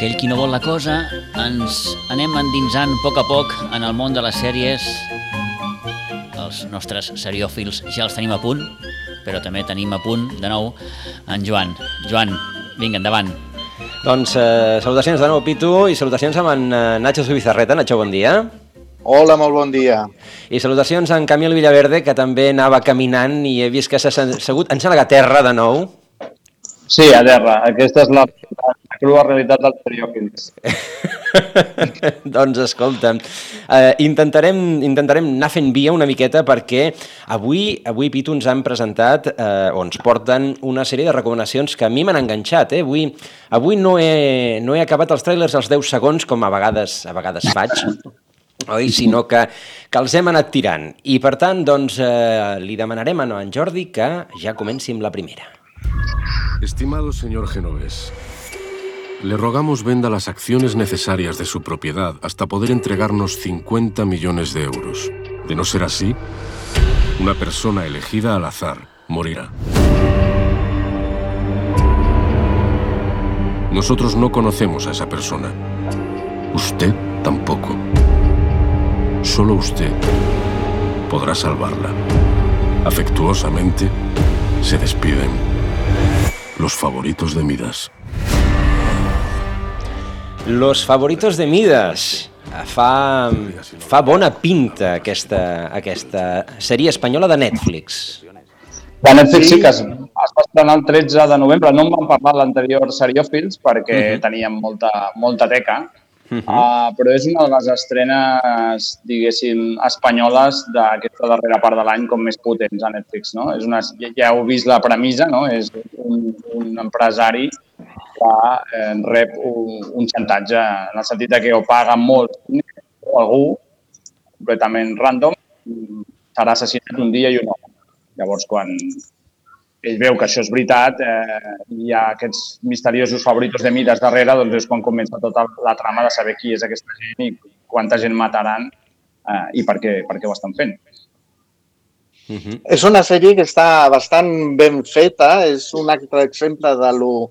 aquell qui no vol la cosa, ens anem endinsant a poc a poc en el món de les sèries. Els nostres seriòfils ja els tenim a punt, però també tenim a punt, de nou, en Joan. Joan, vinga, endavant. Doncs eh, salutacions de nou, Pitu, i salutacions amb en eh, Nacho Zubizarreta. Nacho, bon dia. Hola, molt bon dia. I salutacions a en Camil Villaverde, que també anava caminant i he vist que s'ha segut, sembla que a terra de nou. Sí, a terra. Aquesta és la, la crua realitat dels periòfils. doncs escolta'm, eh, intentarem, intentarem anar fent via una miqueta perquè avui, avui Pitu, ens han presentat eh, o ens porten una sèrie de recomanacions que a mi m'han enganxat. Eh? Avui, avui no, he, no he acabat els trailers als 10 segons com a vegades, a vegades faig, oi? sinó que, que els hem anat tirant. I per tant, doncs, eh, li demanarem a en Jordi que ja comenci amb la primera. Estimado señor Genovés, le rogamos venda las acciones necesarias de su propiedad hasta poder entregarnos 50 millones de euros. De no ser así, una persona elegida al azar morirá. Nosotros no conocemos a esa persona. Usted tampoco. Solo usted podrá salvarla. Afectuosamente, se despiden los favoritos de Midas. Los favoritos de Midas. Fa, fa bona pinta aquesta, aquesta sèrie espanyola de Netflix. De Netflix sí que es, es va estrenar el 13 de novembre. No en vam parlar l'anterior Seriòfils perquè uh -huh. teníem molta, molta teca, uh -huh. uh, però és una de les estrenes, diguéssim, espanyoles d'aquesta darrera part de l'any com més potents a Netflix. No? És una, ja heu vist la premissa, no? és un, un empresari que eh, rep un, un xantatge en el sentit de que o paga molt o algú completament random serà assassinat un dia i un home. Llavors, quan ell veu que això és veritat, eh, hi ha aquests misteriosos favoritos de Midas darrere, doncs és quan comença tota la trama de saber qui és aquesta gent i quanta gent mataran eh, i per què, per què ho estan fent. Uh -huh. És una sèrie que està bastant ben feta, és un altre exemple de lo,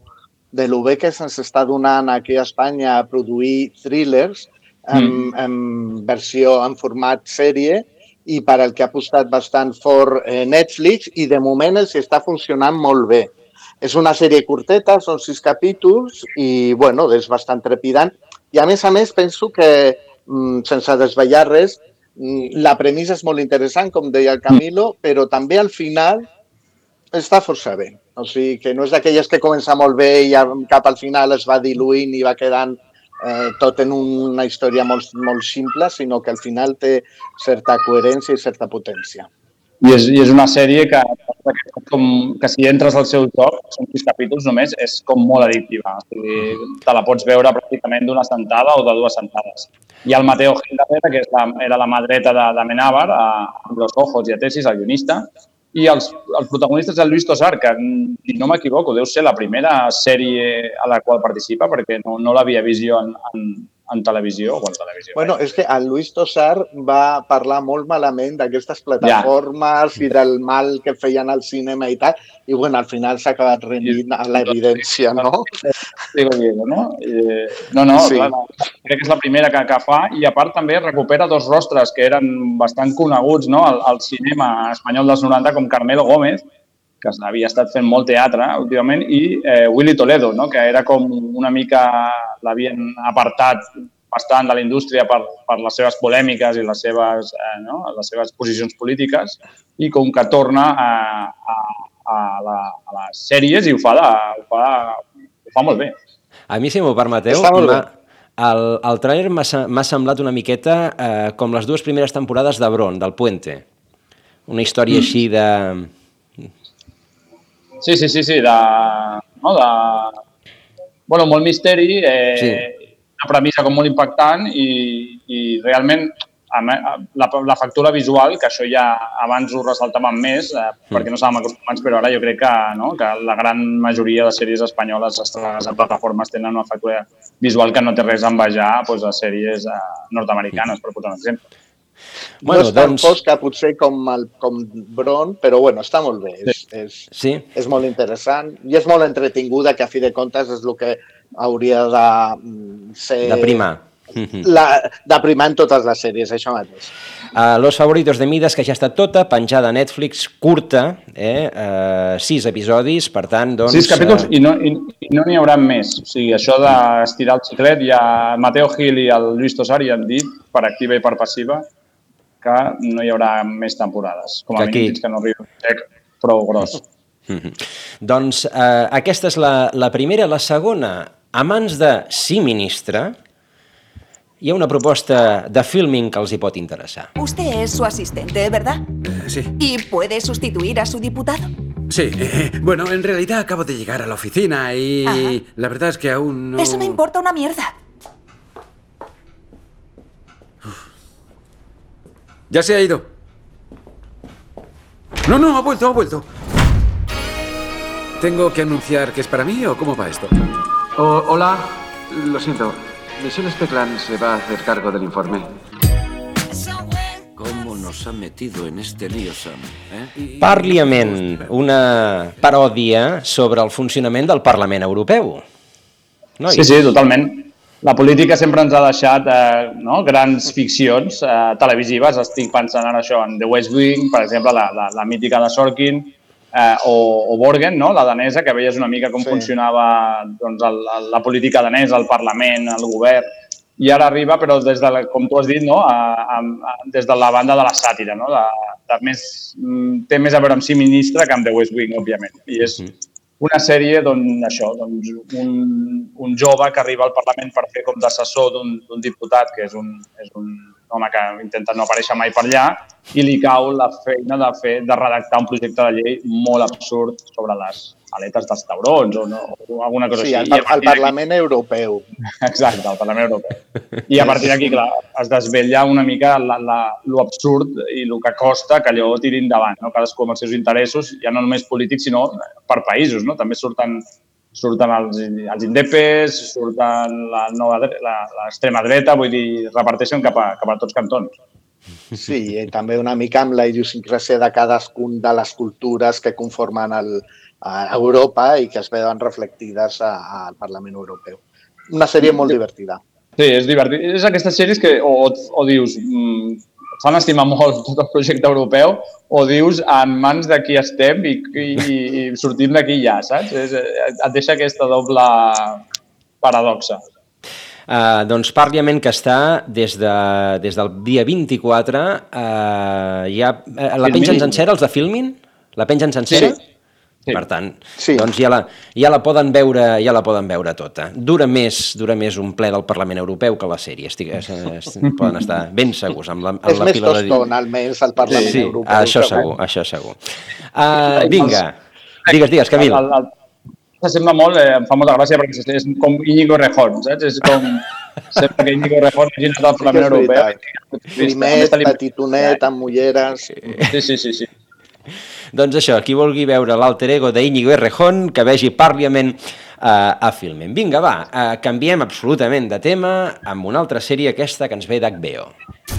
de lo bé que se'ns està donant aquí a Espanya a produir thrillers en, mm. en versió, en format sèrie, i per al que ha apostat bastant fort eh, Netflix i de moment els està funcionant molt bé. És una sèrie curteta, són sis capítols i, bueno, és bastant trepidant. I, a més a més, penso que, mm, sense desvetllar res, mm, la premissa és molt interessant, com deia el Camilo, però també al final està força bé. O sigui, que no és d'aquelles que comença molt bé i cap al final es va diluint i va quedant eh, tot en una història molt, molt simple, sinó que al final té certa coherència i certa potència. I és, i és una sèrie que, com, que si entres al seu joc, són sis capítols només, és com molt addictiva. O sigui, te la pots veure pràcticament d'una sentada o de dues sentades. I el Mateo Gil que és la, era la mà dreta de, de Menábar, amb los ojos i atesis, el guionista, i els, els protagonistes del Luis Tosar, que, si no m'equivoco, deu ser la primera sèrie a la qual participa, perquè no, no l'havia vist jo en, en, en televisió o en televisió. Bueno, és que el Luis Tosar va parlar molt malament d'aquestes plataformes ja. i del mal que feien al cinema i tal, i bueno, al final s'ha acabat rendint a l'evidència, no? Digo bien, no? Eh, no, no, sí. clar, crec que és la primera que, que fa i a part també recupera dos rostres que eren bastant coneguts no? al, al cinema espanyol dels 90 com Carmelo Gómez, que havia estat fent molt teatre últimament, i eh, Willy Toledo, no? que era com una mica, l'havien apartat bastant de la indústria per, per les seves polèmiques i les seves, eh, no? les seves posicions polítiques, i com que torna a, a, a, la, a les sèries i ho fa, de, ho fa, fa molt bé. A mi, si m'ho permeteu, el, el trailer m'ha semblat una miqueta eh, com les dues primeres temporades de Bron, del Puente. Una història mm. així de Sí, sí, sí, sí, de, no, de, bueno, molt misteri, eh, sí. una premissa com molt impactant i, i realment la, la factura visual, que això ja abans ho ressaltàvem més, eh, mm. perquè no estàvem acostumats, però ara jo crec que, no, que la gran majoria de sèries espanyoles estrenades en plataformes tenen una factura visual que no té res a envejar doncs, a sèries eh, nord-americanes, per posar un exemple. Bueno, no és tan doncs... fosca potser com, el, com Bron, però bueno, està molt bé. És, és, sí. és molt interessant i és molt entretinguda, que a fi de comptes és el que hauria de mm, ser... De primar. La, de primar en totes les sèries, això mateix. Uh, Los favoritos de Midas, que ja està tota, penjada a Netflix, curta, eh? Uh, sis episodis, per tant, doncs... Sis capítols uh... i no n'hi no haurà més. O sigui, això d'estirar el xiclet, ja Mateo Gil i el Lluís Tosar ja han dit, per activa i per passiva, que no hi haurà més temporades, com a que mínim fins que no arribi un xec prou gros. Mm -hmm. Doncs eh, aquesta és la, la primera. La segona, a mans de sí ministre, hi ha una proposta de filming que els hi pot interessar. Usted es su asistente, ¿verdad? Eh, sí. ¿Y puede sustituir a su diputado? Sí, eh, bueno, en realidad acabo de llegar a la oficina y Ajá. la verdad es que aún no... Eso me importa una mierda. Ya se ha ido. No, no, ha vuelto, ha vuelto. ¿Tengo que anunciar que es para mí o cómo va esto? hola, lo siento. Michelle Speckland se va a hacer cargo del informe. ¿Cómo nos ha metido en este lío, Sam? Eh? Parliament, una paròdia sobre el funcionament del Parlament Europeu. No? Sí, sí, totalment la política sempre ens ha deixat eh, no? grans ficcions eh, televisives. Estic pensant en això, en The West Wing, per exemple, la, la, la mítica de Sorkin, eh, o, o Borgen, no? la danesa, que veies una mica com sí. funcionava doncs, el, el, la política danesa, el Parlament, el govern, i ara arriba, però des de, la, com tu has dit, no? a, a, a, des de la banda de la sàtira, no? de, de més, mm, té més a veure amb si ministre que amb The West Wing, òbviament. I és, mm una sèrie d'on això, doncs un, un jove que arriba al Parlament per fer com d'assessor d'un diputat, que és un, és un home que intenta no aparèixer mai per allà, i li cau la feina de fer de redactar un projecte de llei molt absurd sobre les aletes dels taurons o, no, o alguna cosa sí, així. Sí, al, Parlament Europeu. Exacte, al Parlament Europeu. I a partir d'aquí, clar, es desvetlla una mica la, la, lo absurd i el que costa que allò tiri endavant, no? cadascú amb els seus interessos, ja no només polítics, sinó per països, no? També surten surten els, els indepes, surten la nova l'extrema dreta, vull dir, reparteixen cap a, cap a tots cantons. Sí, i també una mica amb la idiosincràsia de cadascun de les cultures que conformen el, a Europa i que es veuen reflectides al Parlament Europeu. Una sèrie molt divertida. Sí, és divertit. És aquestes sèries que o, o dius mm, fan estimar molt tot el projecte europeu o dius en mans de qui estem i, i, i sortim d'aquí ja, saps? És, et deixa aquesta doble paradoxa. Uh, doncs Parliament que està des, de, des del dia 24 uh, ja, uh, la pengen sencera els de Filmin? La pengen sencera? Sí. Sí. Per tant, sí. doncs ja la, ja la poden veure, ja la poden veure tota. Dura més, dura més un ple del Parlament Europeu que la sèrie. Estic, es, es, poden estar ben segurs amb la, amb És la més tostón, almenys, al Parlament sí, Europeu. Això segur, això segur. Uh, vinga, digues, digues, Camil. El, sembla molt, eh, em fa molta gràcia perquè és com Íñigo Rejón, saps? És com... Sempre que Íñigo Rejón hagi anat al Parlament sí Europeu. Primet, petitonet, amb ulleres... Sí, sí, sí. sí. Doncs això, qui vulgui veure l'alter ego d'Iñigo Errejón, que vegi Parliament uh, a Filmen. Vinga, va, uh, canviem absolutament de tema amb una altra sèrie aquesta que ens ve d'HBO.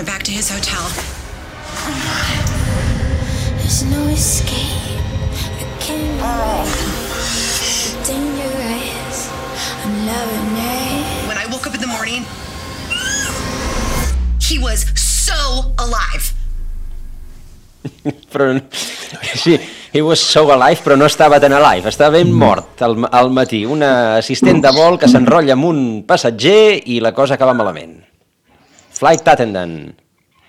Went back to his hotel. There's no escape. I can't dangerous. I'm loving it. When I woke up in the morning, he was so alive. Però, sí, he was so alive, però no estava tan alive, estava ben mort al, al matí. Una assistent de vol que s'enrotlla amb un passatger i la cosa acaba malament. Flight attendant.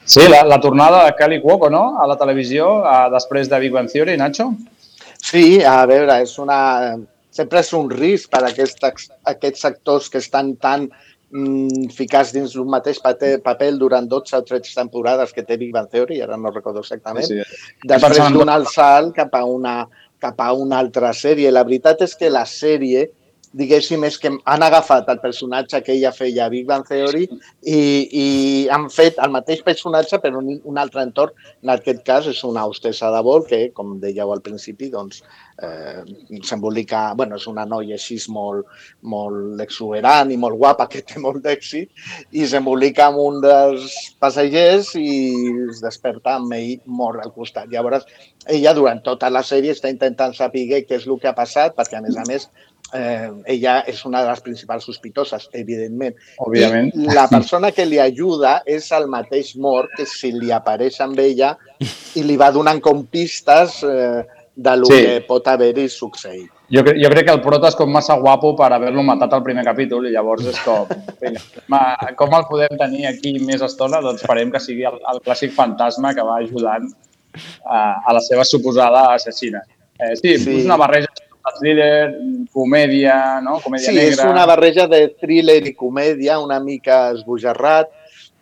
Sí, la, la tornada de Kelly Cuoco, no?, a la televisió, a, després de Big Bang Theory, Nacho? Sí, a veure, és una... Sempre és un risc per a aquests, aquests actors que estan tan mm, ficats dins un mateix paper, paper durant 12 o 13 temporades que té Big Bang Theory, ara no recordo exactament, sí, sí. després donar el salt cap a una cap a una altra sèrie. La veritat és que la sèrie diguéssim, és que han agafat el personatge que ella feia a Big Bang Theory i, i han fet el mateix personatge però en un altre entorn. En aquest cas és una hostessa de vol que, com dèieu al principi, doncs, eh, s'embolica... bueno, és una noia així molt, molt exuberant i molt guapa, que té molt d'èxit, i s'embolica amb un dels passatgers i es desperta amb ell mort al costat. Llavors, ella durant tota la sèrie està intentant saber què és el que ha passat, perquè a més a més eh, ella és una de les principals sospitoses, evidentment. Òbviament. I la persona que li ajuda és el mateix mort que si li apareix amb ella i li va donant com pistes eh, de lo Sí. sí. que pot haver-hi succeït. Jo, jo crec que el prota és com massa guapo per haver-lo matat al primer capítol i llavors és com, vinga, com el podem tenir aquí més estona? Doncs farem que sigui el, el clàssic fantasma que va ajudant a, a la seva suposada assassina. Eh, sí, Sí. sí, és una barreja de thriller, comèdia, no? comèdia Sí, negra... és una barreja de thriller i comèdia, una mica esbojarrat.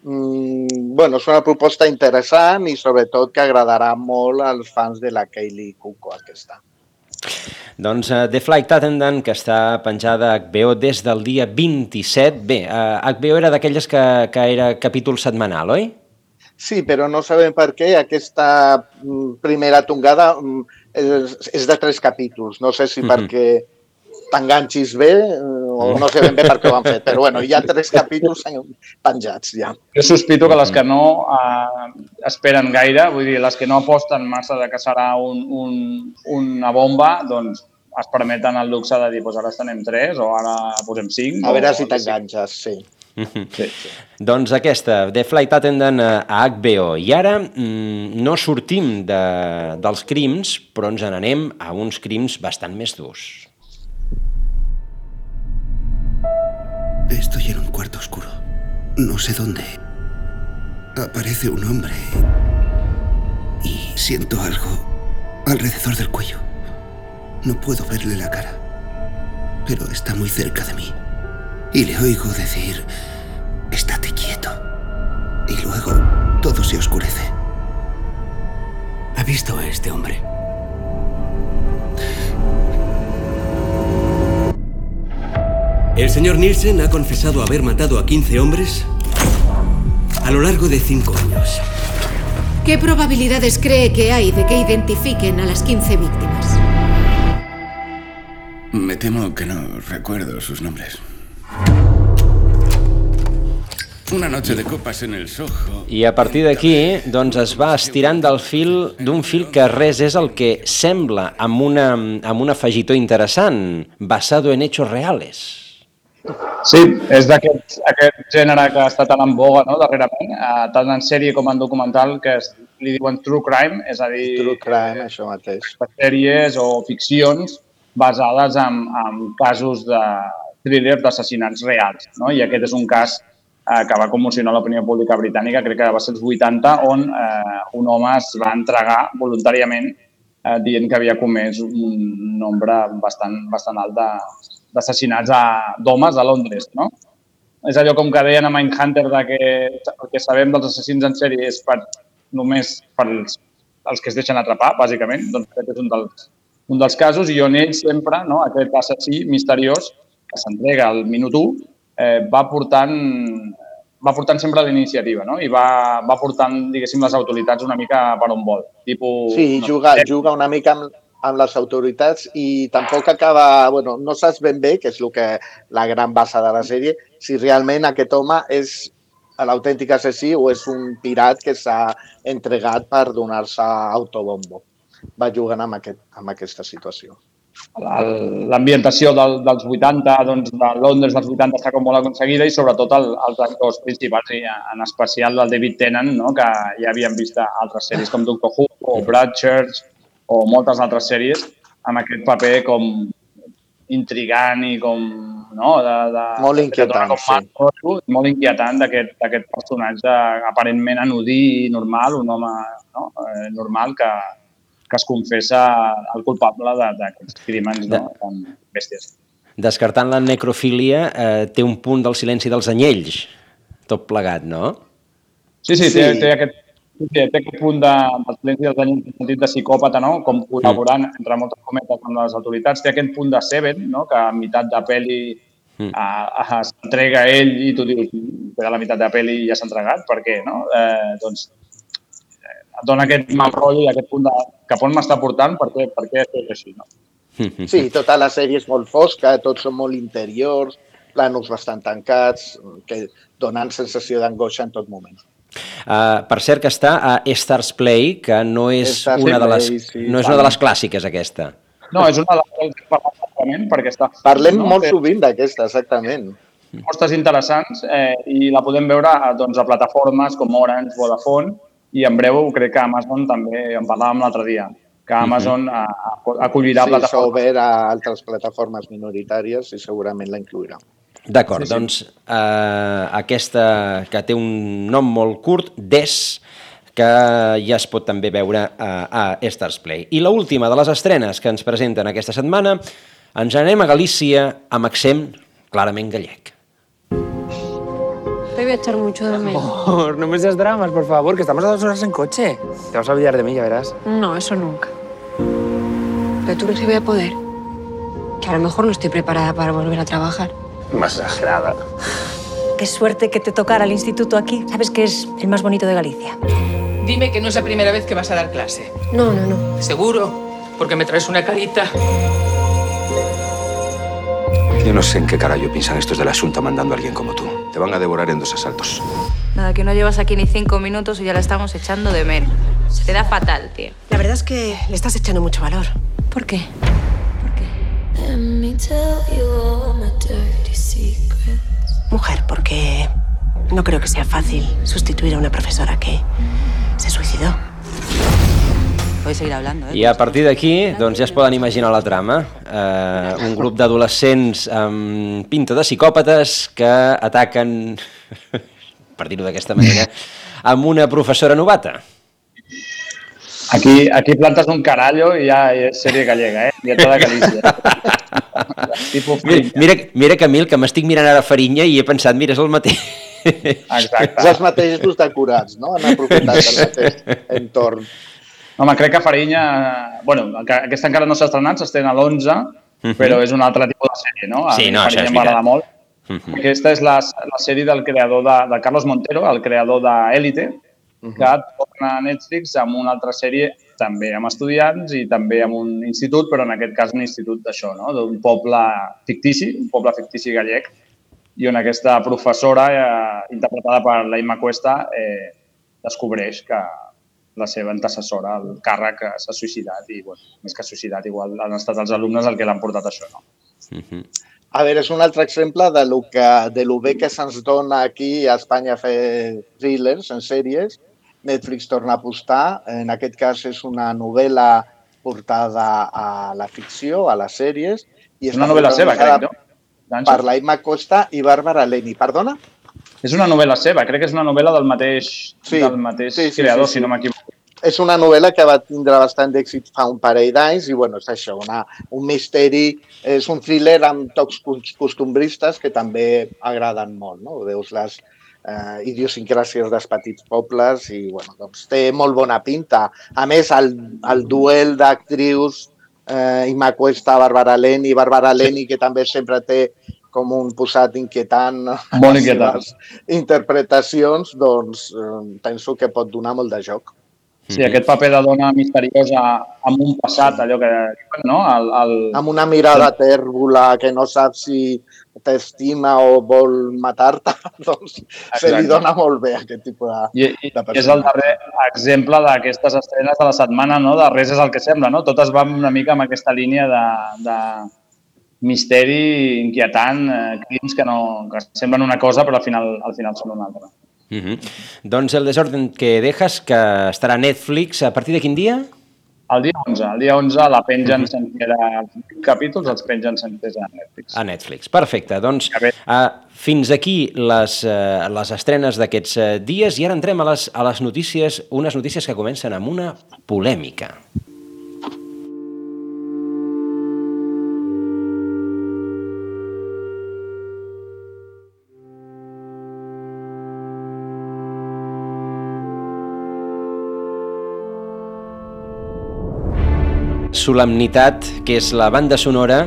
Mm, bueno, és una proposta interessant i sobretot que agradarà molt als fans de la Kaylee Cuoco aquesta. Doncs uh, The Flight Attendant, que està penjada a HBO des del dia 27. Bé, uh, HBO era d'aquelles que, que era capítol setmanal, oi? Sí, però no sabem per què aquesta mm, primera tongada mm, és, és de tres capítols. No sé si Mhm. perquè t'enganxis bé eh, o no sé ben bé per què ho han fet, però bueno, hi ha tres capítols penjats ja. Jo sospito que les que no eh, esperen gaire, vull dir, les que no aposten massa de que serà un, un, una bomba, doncs es permeten el luxe de dir, doncs ara estem tres o ara posem cinc. A veure o, si t'enganxes, sí. Sí, sí. Doncs aquesta, The Flight Attendant a a HBO. I ara mm, no sortim de, dels crims, però ens n'anem a uns crims bastant més durs. Estoy en un cuarto oscuro. No sé dónde. Aparece un hombre y siento algo alrededor del cuello. No puedo verle la cara, pero está muy cerca de mí. Y le oigo decir, estate quieto. Y luego todo se oscurece. ¿Ha visto a este hombre? El señor Nielsen ha confesado haber matado a 15 hombres a lo largo de 5 años. ¿Qué probabilidades cree que hay de que identifiquen a las 15 víctimas? Me temo que no recuerdo sus nombres. Una noche de copas en el Soho. I a partir d'aquí, doncs es va estirant del fil d'un fil que res és el que sembla amb, una, amb un afegitó interessant, basado en hechos reales. Sí, és d'aquest aquest gènere que està tan en boga no, darrerament, eh, tant en sèrie com en documental, que es, li diuen true crime, és a dir, True crime, això mateix. sèries o ficcions basades en, en casos de thriller d'assassinats reals. No? I aquest és un cas eh, que va commocionar l'opinió pública britànica, crec que va ser els 80, on eh, un home es va entregar voluntàriament eh, dient que havia comès un nombre bastant, bastant alt de- d'assassinats a- d'homes a Londres. No? És allò com que deien a Mindhunter de que el que sabem dels assassins en sèrie és per, només pels els que es deixen atrapar, bàsicament. Doncs aquest és un dels, un dels casos i on ell sempre, no, aquest assassí misteriós, que s'entrega al minut 1, eh, va portant va portant sempre la iniciativa, no? I va, va portant, diguéssim, les autoritats una mica per on vol. Tipo, Sí, no juga, sé, juga una mica amb, amb les autoritats i tampoc acaba... Bueno, no saps ben bé, que és el que la gran base de la sèrie, si realment aquest home és l'autèntic assassí o és un pirat que s'ha entregat per donar-se autobombo. Va jugant amb, aquest, amb aquesta situació. l'ambientació del, dels 80, doncs, de Londres dels 80 està com molt aconseguida i sobretot el, els actors principals, en especial el David Tennant, no? que ja havíem vist altres sèries com Doctor Who o Broadchurch o moltes altres sèries, amb aquest paper com intrigant i com... No? De, de, Molt inquietant, com marco, molt inquietant d'aquest d'aquest personatge aparentment anodí i normal, un home no? eh, normal que, que es confessa el culpable de- d'aquests crímens no? tan bèsties. Descartant la necrofília, eh, té un punt del silenci dels anyells, tot plegat, no? Sí, sí, té, té aquest, Sí, té aquest punt de, del silenci dels anys en sentit de psicòpata, no? com col·laborant, Mm. entre moltes cometes, amb les autoritats. Té aquest punt de Seven, no? que a meitat de pel·li Mm. s'entrega ell i tu dius, que a la meitat de pel·li ja s'ha entregat, per què? No? Eh, doncs eh, et dona aquest mal rotllo i aquest punt de cap on m'està portant, per què, per què és així. No? Sí, tota la sèrie és molt fosca, tots són molt interiors, planos bastant tancats, que donen sensació d'angoixa en tot moment. Uh, per cert que està a Stars Play, que no és, Stars una, de les, Play, sí, no és una de les clàssiques, aquesta. No, és una de les que exactament, perquè està... Parlem no? molt Té sovint d'aquesta, exactament. propostes interessants eh, i la podem veure a, doncs, a plataformes com Orange, Vodafone i en breu crec que Amazon també, en parlàvem l'altre dia, que Amazon uh -huh. acollirà Sí, s'ha plataformes. obert a altres plataformes minoritàries i segurament la inclourà. D'acord, Sí, sí. doncs eh, aquesta que té un nom molt curt, Des, que ja es pot també veure a, a Stars Play. I la última de les estrenes que ens presenten aquesta setmana, ens anem a Galícia amb accent clarament gallec. Te voy a echar mucho de menos. Amor, no me seas dramas, por favor, que estamos a dos horas en coche. Te vas a olvidar de mí, ya verás. No, eso nunca. Pero tú crees que voy a poder. Que a lo mejor no estoy preparada para volver a trabajar. Más exagerada. Qué suerte que te tocara el instituto aquí. Sabes que es el más bonito de Galicia. Dime que no es la primera vez que vas a dar clase. No, no, no. ¿Seguro? Porque me traes una carita. Yo no sé en qué carajo piensan estos de la Asunta mandando a alguien como tú. Te van a devorar en dos asaltos. Nada, que no llevas aquí ni cinco minutos y ya la estamos echando de menos. Se te da fatal, tío. La verdad es que le estás echando mucho valor. ¿Por qué? Let me Mujer, porque no creo que sea fácil sustituir a una profesora que se suicidó. Hablando, ¿eh? I a partir d'aquí, doncs ja es poden imaginar la trama. Eh, un grup d'adolescents amb pinta de psicòpates que ataquen, per dir-ho d'aquesta manera, amb una professora novata. Aquí, aquí plantes un carallo i ja és sèrie gallega, eh? I ets de Galícia. Tipus Mira, mira, mira Camil, que m'estic mirant ara Farinya i he pensat, mira, és el mateix. Exacte. És els mateixos decorats, no? Han aprofitat el mateix entorn. Home, crec que Farinya... Bueno, que aquesta encara no s'ha estrenat, s'estrena a l'11, Mhm. però és un altre tipus de sèrie, no? A Sí, no, això Farinya és m'agrada veritat. molt. Mhm. Aquesta és la, la sèrie del creador de, de Carlos Montero, el creador d'Elite, que torna a Netflix amb una altra sèrie també amb estudiants i també amb un institut, però en aquest cas un institut d'això, no? d'un poble fictici, un poble fictici gallec, i on aquesta professora, eh, interpretada per l'Aima Cuesta, eh, descobreix que la seva antecessora, el càrrec, eh, s'ha suïcidat i, bueno, més que suïcidat, igual han estat els alumnes el que l'han portat això. No? A veure, és un altre exemple de lo, que, de lo bé que se'ns dona aquí a Espanya fer thrillers en sèries. Netflix torna a apostar. En aquest cas és una novel·la portada a la ficció, a les sèries. I Una novel·la seva, crec, no? Per l'Aima Costa i Bàrbara Leni. Perdona? És una novel·la seva, crec que és una novel·la del mateix, Sí, del mateix sí, sí, creador, sí, sí. si no m'equivoco. És una novel·la que va tindre bastant d'èxit fa un parell d'anys i bueno, és això, una, un misteri, és un thriller amb tocs cos- costumbristes que també agraden molt, no? Veus les eh, idiosincràsies dels petits pobles i bueno, doncs té molt bona pinta. A més, el, el duel d'actrius eh, Ima Cuesta, Bàrbara Leni, Bàrbara Leni, que també sempre té com un posat inquietant Molt inquietant. interpretacions, doncs eh, penso que pot donar molt de joc. Sí, aquest paper de dona misteriosa amb un passat, allò que no? El, el... amb una mirada tèrbola que no sap si t'estima o vol matar-te, doncs se Exacte. li dona molt bé aquest tipus de, I, i de és el darrer exemple d'aquestes estrenes de la setmana, no? De res és el que sembla, no? Totes van una mica amb aquesta línia de, de misteri inquietant, eh, crims que, no, que semblen una cosa però al final, al final són una altra. Uh -huh. Doncs el desorden que dejas, que estarà a Netflix a partir de quin dia? El dia 11, el dia 11 la pengen sencera, els capítols els pengen sencers a Netflix. A Netflix. Perfecte. Doncs uh, fins aquí les, uh, les estrenes d'aquests uh, dies i ara entrem a les, a les notícies, unes notícies que comencen amb una polèmica. Solemnitat, que és la banda sonora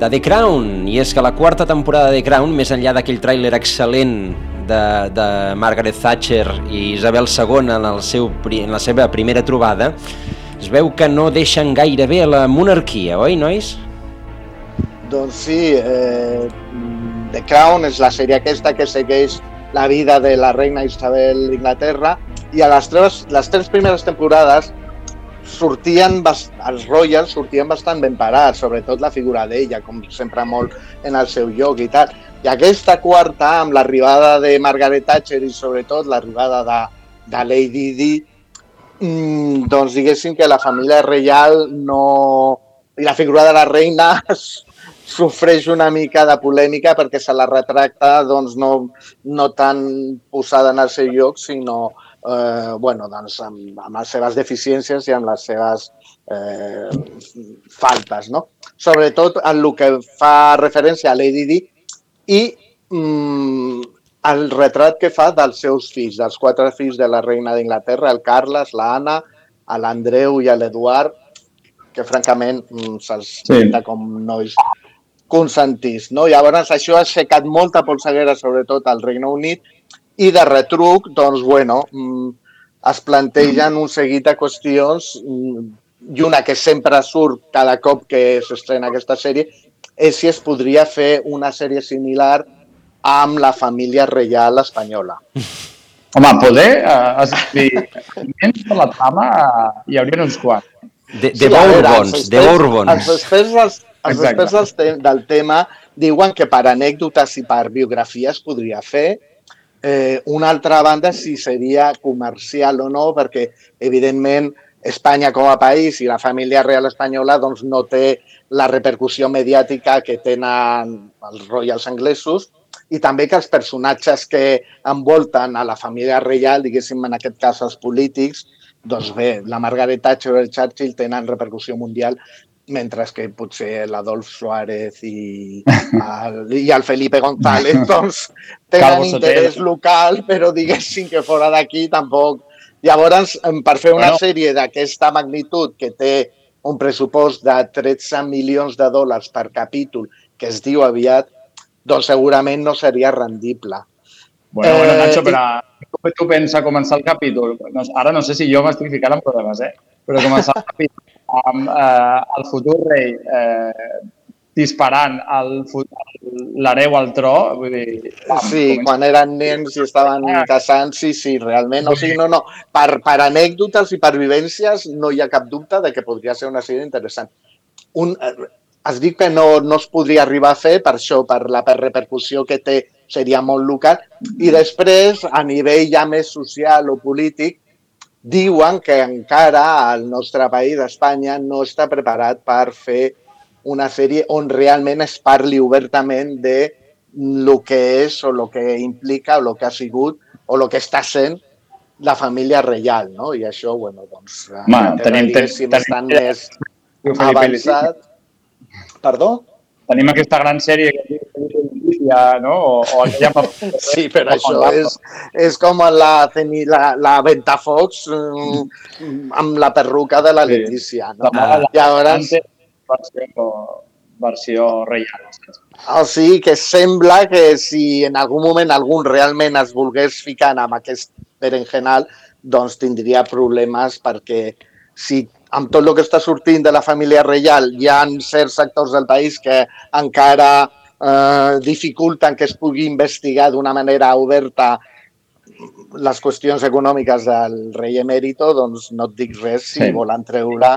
de The Crown. I és que la quarta temporada de The Crown, més enllà d'aquell tràiler excel·lent de, de Margaret Thatcher i Isabel II en, el seu, en la seva primera trobada, es veu que no deixen gaire bé la monarquia, oi, nois? Doncs sí, eh, The Crown és la sèrie aquesta que segueix la vida de la reina Isabel d'Inglaterra i a les tres, les tres primeres temporades sortien, els Royals sortien bastant ben parats, sobretot la figura d'ella, com sempre molt en el seu lloc i tal. I aquesta quarta, amb l'arribada de Margaret Thatcher i sobretot l'arribada de, de Lady Di, mmm, doncs diguéssim que la família reial no... i la figura de la reina sofreix una mica de polèmica perquè se la retracta doncs, no, no tan posada en el seu lloc, sinó eh, bueno, doncs, amb, amb les seves deficiències i amb les seves eh, faltes. No? Sobretot en el que fa referència a Lady Di i mm, el retrat que fa dels seus fills, dels quatre fills de la reina d'Inglaterra, el Carles, l'Anna, l'Andreu i l'Eduard, que francament mm, se'ls sí. com nois consentís. No? Llavors, això ha aixecat molta polseguera, sobretot al Regne Unit, i de retruc, doncs, bueno, mm, es plantegen un seguit de qüestions mm, i una que sempre surt cada cop que s'estrena aquesta sèrie és si es podria fer una sèrie similar amb la família reial espanyola. Home, poder, eh, es, per la trama, eh, hi hauria uns quants. De, de sí, Bourbons, de Bourbons. Els experts, els, els experts del, te del tema diuen que per anècdotes i per biografies podria fer, Eh, una altra banda, si seria comercial o no, perquè, evidentment, Espanya com a país i la família real espanyola doncs, no té la repercussió mediàtica que tenen els royals anglesos i també que els personatges que envolten a la família reial, diguéssim en aquest cas els polítics, doncs bé, la Margaret Thatcher o el Churchill tenen repercussió mundial mentre que potser l'Adolf Suárez i el, i el Felipe González doncs, tenen interès local, però diguéssim que fora d'aquí tampoc. Llavors, per fer una bueno. sèrie d'aquesta magnitud que té un pressupost de 13 milions de dòlars per capítol, que es diu aviat, doncs segurament no seria rendible. Bueno, bueno, Nacho, però com tu pensa començar el capítol? No, ara no sé si jo m'estic ficant en problemes, eh? Però començar el capítol amb eh, el futur rei eh, disparant l'hereu al tro. Vull dir, pam, sí, comença... quan eren nens i estaven ah. casant, sí, sí, realment. O sigui, no, no, per, per anècdotes i per vivències no hi ha cap dubte de que podria ser una sèrie interessant. Un, eh, es diu que no, no es podria arribar a fer per això, per la per repercussió que té, seria molt local. I després, a nivell ja més social o polític, diuen que encara el nostre país, Espanya, no està preparat per fer una sèrie on realment es parli obertament de el que és o el que implica o el que ha sigut o el que està sent la família reial, no? I això, bueno, doncs, Ma, tenim, tenim, bastant més avançat. Perdó? Tenim aquesta gran sèrie que ja, no? O, o ja sí, però això és, és com la, la, la Ventafocs mm, amb la perruca de la Letícia. No? La, la, Llavors... Versió, versió reial. O sigui que sembla que si en algun moment algun realment es volgués ficar amb aquest berenjenal, doncs tindria problemes perquè si amb tot el que està sortint de la família reial hi ha certs sectors del país que encara eh, dificulten que es pugui investigar d'una manera oberta les qüestions econòmiques del rei emèrito, doncs no et dic res si sí. volen treure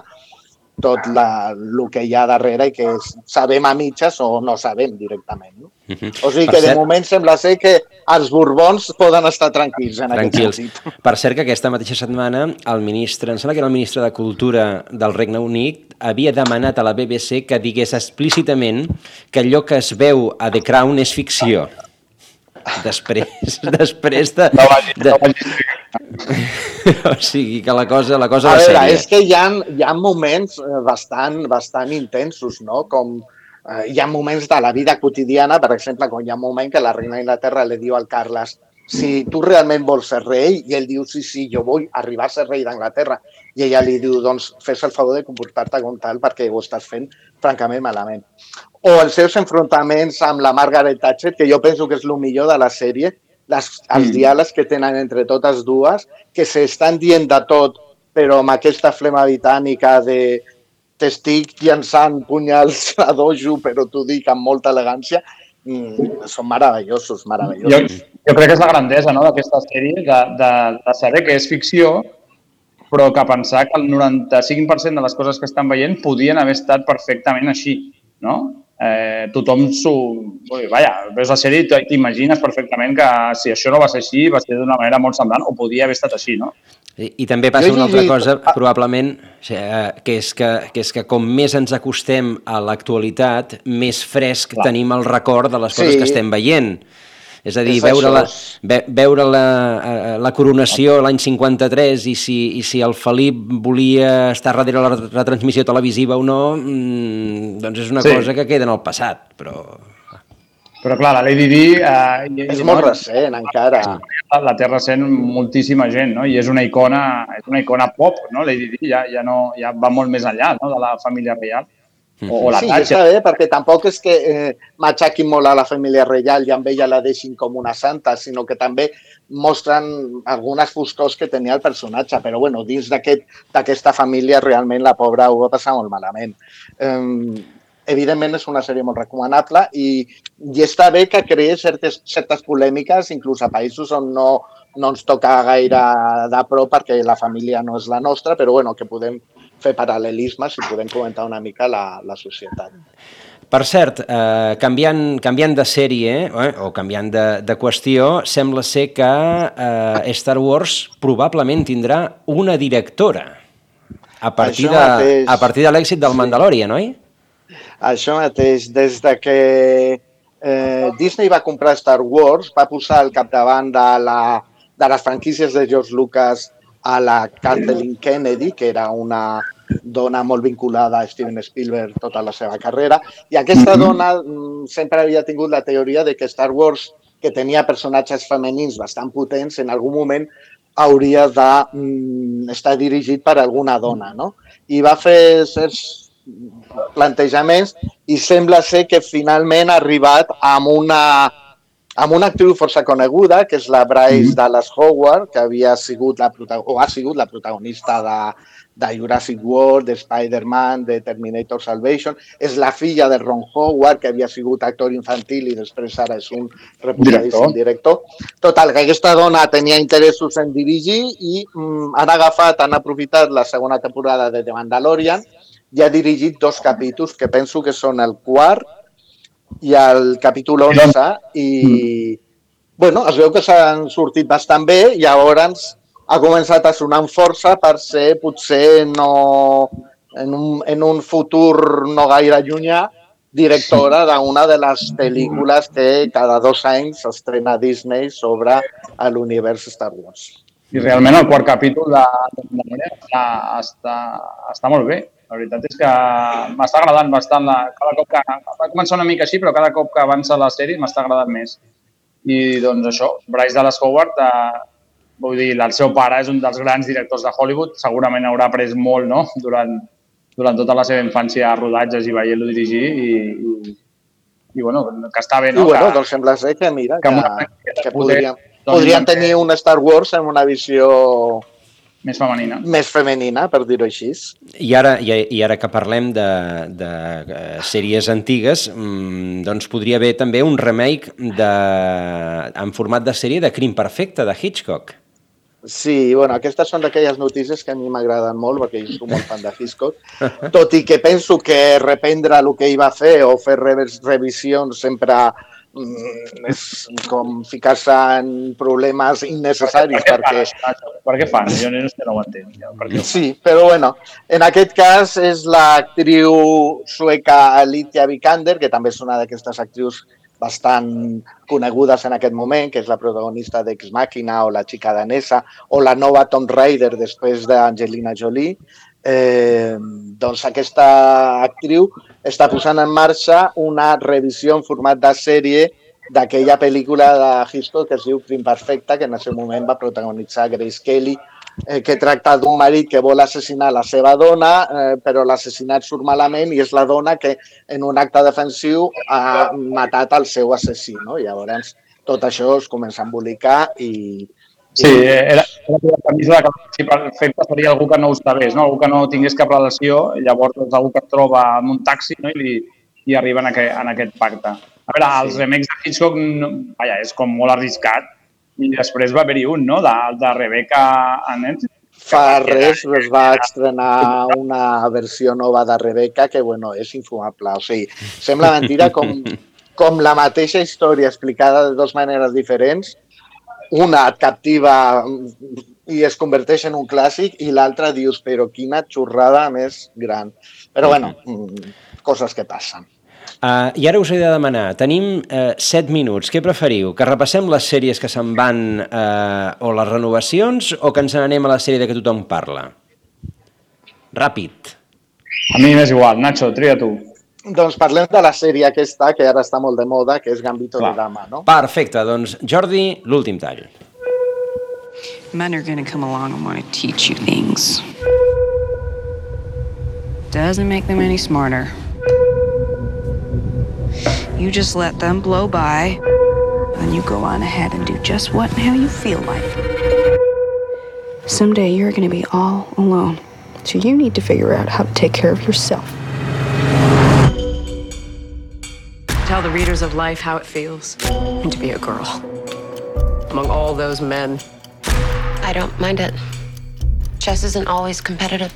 tot la, el que hi ha darrere i que sabem a mitges o no sabem directament. No? Uh -huh. O sigui que de moment sembla ser que els borbons poden estar tranquils en tranquils. aquest sentit. Per cert que aquesta mateixa setmana el ministre, em sembla que era el ministre de Cultura del Regne Unit, havia demanat a la BBC que digués explícitament que allò que es veu a The Crown és ficció. Després, després de... de... o sigui que la cosa, la cosa a va veure, és que hi ha, hi ha moments eh, bastant, bastant intensos, no? Com, eh, hi ha moments de la vida quotidiana, per exemple, quan hi ha un moment que la reina d'Inglaterra li diu al Carles si tu realment vols ser rei, i ell diu, sí, sí, jo vull arribar a ser rei d'Anglaterra, i ella li diu, doncs, fes el favor de comportar-te com tal perquè ho estàs fent francament malament. O els seus enfrontaments amb la Margaret Thatcher, que jo penso que és el millor de la sèrie, les, els Mm. diàlegs que tenen entre totes dues, que s'estan dient de tot, però amb aquesta flema britànica de t'estic llançant punyals a dojo, però t'ho dic amb molta elegància, mm, són meravellosos, Jo, meravellosos. jo crec que és la grandesa no, d'aquesta sèrie, de, de, de saber que és ficció, però que pensar que el 95% de les coses que estan veient podien haver estat perfectament així, no? Eh, tothom s'ho... vull dir, Vaja, veus la sèrie i t'imagines perfectament que si això no va ser així, va ser d'una manera molt semblant, o podia haver estat així, no? I, I també passa una altra cosa, probablement, eh, que és que, que és que com més ens acostem a l'actualitat, més fresc Clar. tenim el record de les coses Sí. que estem veient. És a dir, És veure, la, ve, veure la, eh, la coronació l'any 53 i si, i si el Felip volia estar darrere la retransmissió televisiva o no, mm, doncs és una Sí. cosa que queda en el passat, però... Però clar, la Lady Di... Eh, És molt recent, encara. La, la té recent moltíssima gent, no? I és una icona, és una icona pop, no? Lady Di ja, ja, no, ja va molt més enllà no? de la família reial. O, o la sí, Thatcher. està bé, perquè tampoc és que eh, matxaquin molt a la família reial i amb ella la deixin com una santa, sinó que també mostren algunes foscors que tenia el personatge, però bueno, dins d'aquest- d'aquesta aquest, família realment la pobra ho va passar molt malament. Eh, evidentment és una sèrie molt recomanable i, i està bé que creï certes, certes polèmiques, inclús a països on no, no ens toca gaire de prop perquè la família no és la nostra, però bueno, que podem fer paral·lelismes i podem comentar una mica la, la societat. Per cert, eh, canviant, canviant de sèrie eh, o canviant de, de qüestió, sembla ser que eh, Star Wars probablement tindrà una directora a partir, Això de, mateix. a partir de l'èxit del Mandalorian, oi? Això mateix, des de que eh, Disney va comprar Star Wars, va posar al capdavant de, la, de les franquícies de George Lucas a la Kathleen Kennedy, que era una dona molt vinculada a Steven Spielberg tota la seva carrera, i aquesta dona mm, sempre havia tingut la teoria de que Star Wars, que tenia personatges femenins bastant potents, en algun moment hauria d'estar mm, dirigit per alguna dona, no? I va fer certs plantejaments i sembla ser que finalment ha arribat amb una, amb una actriu força coneguda, que és la Bryce Dallas Howard, que havia sigut la, o ha sigut la protagonista de, de Jurassic World, de Spider-Man, de Terminator Salvation. És la filla de Ron Howard, que havia sigut actor infantil i després ara és un reputadíssim director. Total, que aquesta dona tenia interessos en dirigir i mm, han agafat, han aprofitat la segona temporada de The Mandalorian i ha dirigit dos capítols que penso que són el quart i el capítol 11 i bueno, es veu que s'han sortit bastant bé i llavors ha començat a sonar amb força per ser potser no, en, un, en un futur no gaire llunyà directora d'una de les pel·lícules que cada dos anys s'estrena Disney sobre l'univers Star Wars. I realment el quart capítol de, de Mandalorian està, està, està molt bé. La veritat és que m'està agradant bastant. La, cada cop que, va començar una mica així, però cada cop que avança la sèrie m'està agradant més. I doncs això, Bryce Dallas Howard, eh, vull dir, el seu pare és un dels grans directors de Hollywood, segurament haurà après molt no? durant, durant tota la seva infància a rodatges i veient-lo dirigir i, i, i bueno, que està bé, I no? bueno, que, doncs sembla ser que, mira, que que, que, podríem, doncs, podríem també- tenir un Star Wars amb una visió més femenina. més femenina, per dir-ho així. I ara, i, i ara que parlem de, de eh, sèries antigues, mm, doncs podria haver també un remake de, en format de sèrie de Crim Perfecte, de Hitchcock. Sí, bueno, aquestes són d'aquelles notícies que a mi m'agraden molt, perquè jo soc molt fan de Hitchcock, tot i que penso que reprendre el que ell va fer o fer revis- revisions sempre és com ficar-se en problemes innecessaris perquè... Per què fan? Jo no, no ho entenc. ja, Per què? Sí, però bueno, en aquest cas és l'actriu sueca Alicia Vikander, que també és una d'aquestes actrius bastant conegudes en aquest moment, que és la protagonista d'Ex Màquina o La xica danesa, o la nova Tomb Raider després d'Angelina Jolie. Eh, doncs aquesta actriu està posant en marxa una revisió en format de sèrie d'aquella pel·lícula de Hitchcock que es diu Crim Perfecta, que en el seu moment va protagonitzar Grace Kelly, eh, que tracta d'un marit que vol assassinar la seva dona, eh, però l'assassinat surt malament i és la dona que en un acte defensiu ha matat el seu assassí. No? Llavors, tot això es comença a embolicar i, Sí, era, era la camisa que si perfecte seria algú que no ho sabés, no? algú que no tingués cap relació, llavors doncs, algú que es troba en un taxi no? I, li, i arriba en aquest, en aquest pacte. A veure, els remakes de Hitchcock, no, vaja, és com molt arriscat. I després va haver-hi un, no?, de, de Rebecca a Netflix. Fa res es va estrenar una versió nova de Rebecca que, bueno, és infumable. O sigui, sembla mentira com, com la mateixa història explicada de dues maneres diferents una et captiva i es converteix en un clàssic i l'altra dius, però quina xorrada més gran. Però bueno, coses que passen. Uh, I ara us he de demanar, tenim uh, 7 minuts, què preferiu? Que repassem les sèries que se'n van uh, o les renovacions o que ens n'anem a la sèrie de que tothom parla? Ràpid. A mi m'és igual, Nacho, tria tu. Doncs parlem de la sèrie aquesta, que ara està molt de moda, que és Gambito Clar. de Dama, no? Perfecte, doncs Jordi, l'últim tall. Men are gonna come along and want to teach you things. Doesn't make them any smarter. You just let them blow by, and you go on ahead and do just what and how you feel like. Someday you're gonna be all alone, so you need to figure out how to take care of yourself. Tell the readers of life how it feels to be a girl among all those men. I don't mind it. Chess isn't always competitive.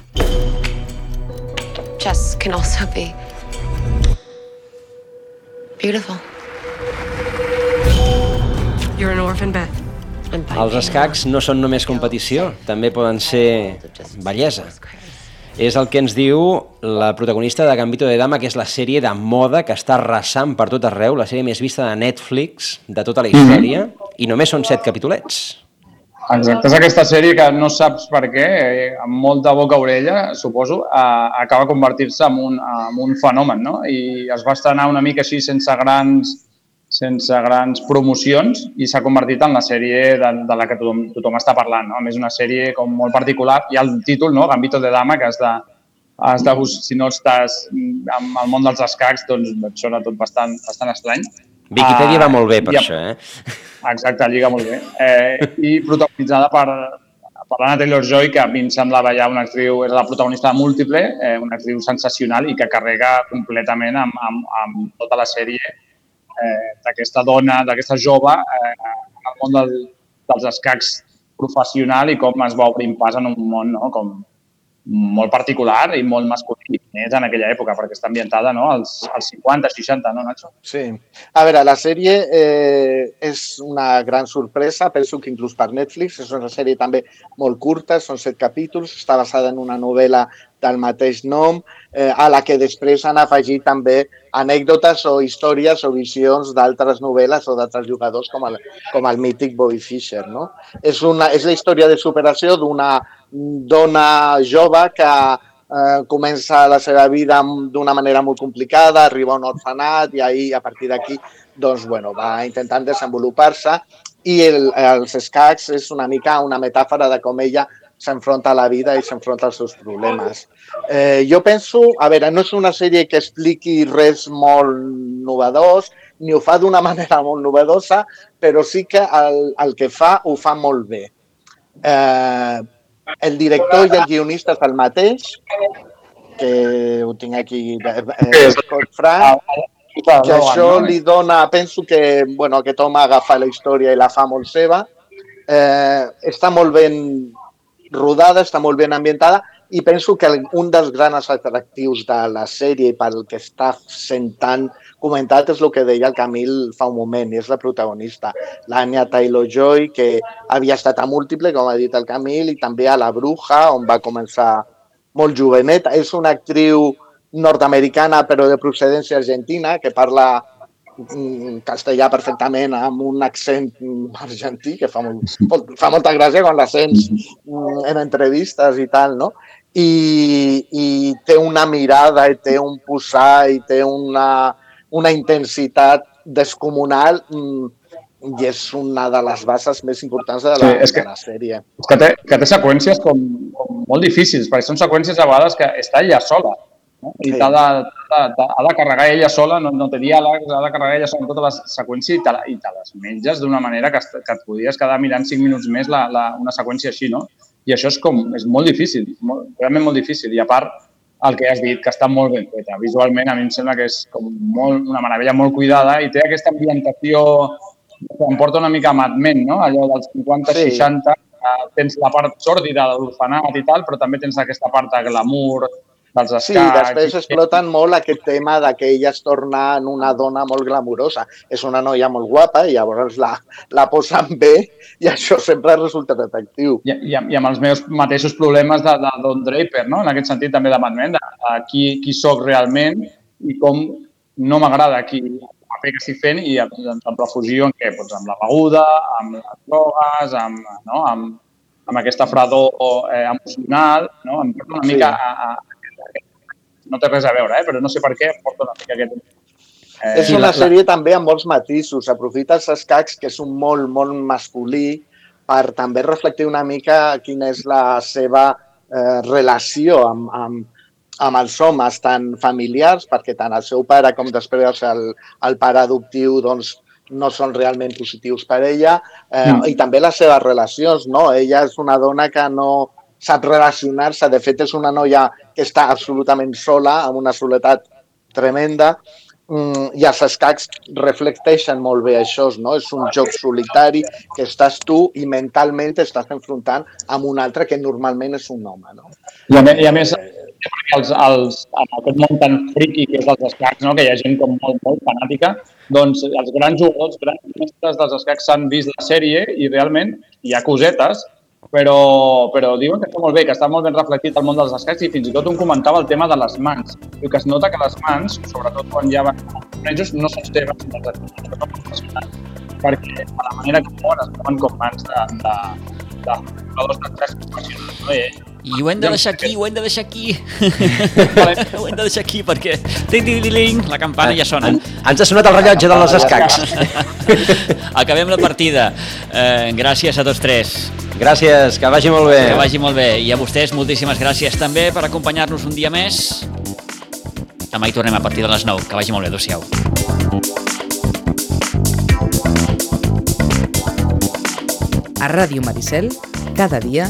Chess can also be beautiful. You're an orphan, Beth. Els escacs no són només competició, també poden ser bellesa. És el que ens diu la protagonista de Gambito de Dama, que és la sèrie de moda que està arrasant per tot arreu, la sèrie més vista de Netflix de tota la història, mm -hmm. i només són set capitolets. Exacte, és aquesta sèrie que no saps per què, eh, amb molta boca-orella, suposo, eh, acaba convertir-se en, un, en un fenomen, no? I es va estrenar una mica així sense grans sense grans promocions i s'ha convertit en la sèrie de, de la que tothom, tothom està parlant. No? A més, una sèrie com molt particular. Hi ha el títol, no? Gambito de Dama, que has de, has de si no estàs en el món dels escacs, doncs et sona tot bastant, bastant estrany. Wikipedia uh, va molt bé per això, eh? Exacte, lliga molt bé. Eh, I protagonitzada per, per l'Anna Taylor-Joy, que a mi em semblava ja una actriu, és la protagonista de Múltiple, eh, una actriu sensacional i que carrega completament amb, amb, amb tota la sèrie eh, d'aquesta dona, d'aquesta jove eh, en el món del, dels escacs professional i com es va obrint pas en un món no? com molt particular i molt masculí, més en aquella època, perquè està ambientada no? als, als 50, 60, no, Nacho? Sí. A veure, la sèrie eh, és una gran sorpresa, penso que inclús per Netflix, és una sèrie també molt curta, són set capítols, està basada en una novel·la del mateix nom, eh, a la que després han afegit també anècdotes o històries o visions d'altres novel·les o d'altres jugadors com el, com el mític Bobby Fischer. No? És, una, és la història de superació d'una dona jove que eh, comença la seva vida d'una manera molt complicada, arriba a un orfenat i ahir, a partir d'aquí doncs, bueno, va intentant desenvolupar-se i el, els escacs és una mica una metàfora de com ella s'enfronta a la vida i s'enfronta als seus problemes. Eh, jo penso, a veure, no és una sèrie que expliqui res molt novedós, ni ho fa d'una manera molt novedosa, però sí que el, el que fa ho fa molt bé. Eh, el director i el guionista és el mateix, que ho tinc aquí, eh, Scott Frank, que això li dona, penso que bueno, aquest home agafa la història i la fa molt seva, eh, està molt ben rodada, està molt ben ambientada i penso que un dels grans atractius de la sèrie pel que està sent tan comentat és el que deia el Camil fa un moment, i és la protagonista, l'Anya Taylor-Joy, que havia estat a múltiple, com ha dit el Camil, i també a La Bruja, on va començar molt joveneta. És una actriu nord-americana però de procedència argentina, que parla castellà perfectament amb un accent argentí que fa, molt, fa molta gràcia quan l'assents mm, en entrevistes i tal, no? I, i té una mirada i té un posar i té una, una intensitat descomunal mm, i és una de les bases més importants de la, Sí, és que- de la sèrie. És que té, que té seqüències com, com molt difícils, perquè són seqüències a vegades que està ella sola. No? I Sí. t'ha de, de, ha de carregar ella sola, no, no té diàlegs, ha de carregar ella sola en totes les seqüències i te, la, i te les menges d'una manera que, que et podries quedar mirant 5 minuts més la, la, una seqüència així, no? I això és com, és molt difícil, molt, realment molt difícil. I a part, el que has dit, que està molt ben feta. Visualment, a mi em sembla que és com molt, una meravella molt cuidada i té aquesta ambientació que em porta una mica a Mad Men, no? Allò dels 50, Sí. 60, tens la part sòrdida de l'orfenat i tal, però també tens aquesta part de glamour, dels escacs... Sí, després exploten molt aquest tema de que ella es torna en una dona molt glamurosa. És una noia molt guapa i llavors la, la posen bé i això sempre resulta atractiu. I, i, i amb els meus mateixos problemes de, de Don Draper, no? en aquest sentit també de Mad Men, de, de qui, qui sóc realment i com no m'agrada qui paper que estic fent i doncs, em refugio en què? Doncs amb la beguda, amb les drogues, amb, no? amb, amb aquesta fredor eh, emocional, no? em porta una Sí. mica a, a, no té res a veure, eh? però no sé per què porta una mica aquest... Eh, és una sèrie també amb molts matisos. Aprofita els escacs, que és un molt, molt masculí, per també reflectir una mica quina és la seva eh, relació amb, amb, amb els homes tan familiars, perquè tant el seu pare com després el, el pare adoptiu doncs, no són realment positius per ella, eh, Mm. i també les seves relacions, no? Ella és una dona que no sap relacionar-se, de fet és una noia que està absolutament sola, amb una soledat tremenda, mm, i els escacs reflecteixen molt bé això, no? És un joc solitari que estàs tu i mentalment t'estàs enfrontant amb un altre que normalment és un home, no? I a, més, i a més, els, els, en aquest món tan friqui que és dels escacs, no? que hi ha gent com molt, molt fanàtica, doncs els grans jugadors, els grans mestres dels escacs s'han vist la sèrie i realment hi ha cosetes, però, però diuen que està molt bé, que està molt ben reflectit el món dels escacs i fins i tot un comentava el tema de les mans. Diu que es nota que les mans, sobretot quan ja van tornejos, no són seves, sinó professionals, perquè a la manera que mouen es mouen com mans de, de, de jugadors d'escacs professionals. No? I, I ho hem de deixar aquí, ho hem de deixar aquí. ho hem de deixar aquí perquè... Ting, la campana ja sona. En, ens ha sonat el rellotge de les escacs. Acabem la partida. Eh, gràcies a tots tres. Gràcies, que vagi molt bé. Que vagi molt bé. I a vostès moltíssimes gràcies també per acompanyar-nos un dia més. Demà hi tornem a partir de les 9. Que vagi molt bé. Adéu-siau. A Ràdio Maricel, cada dia,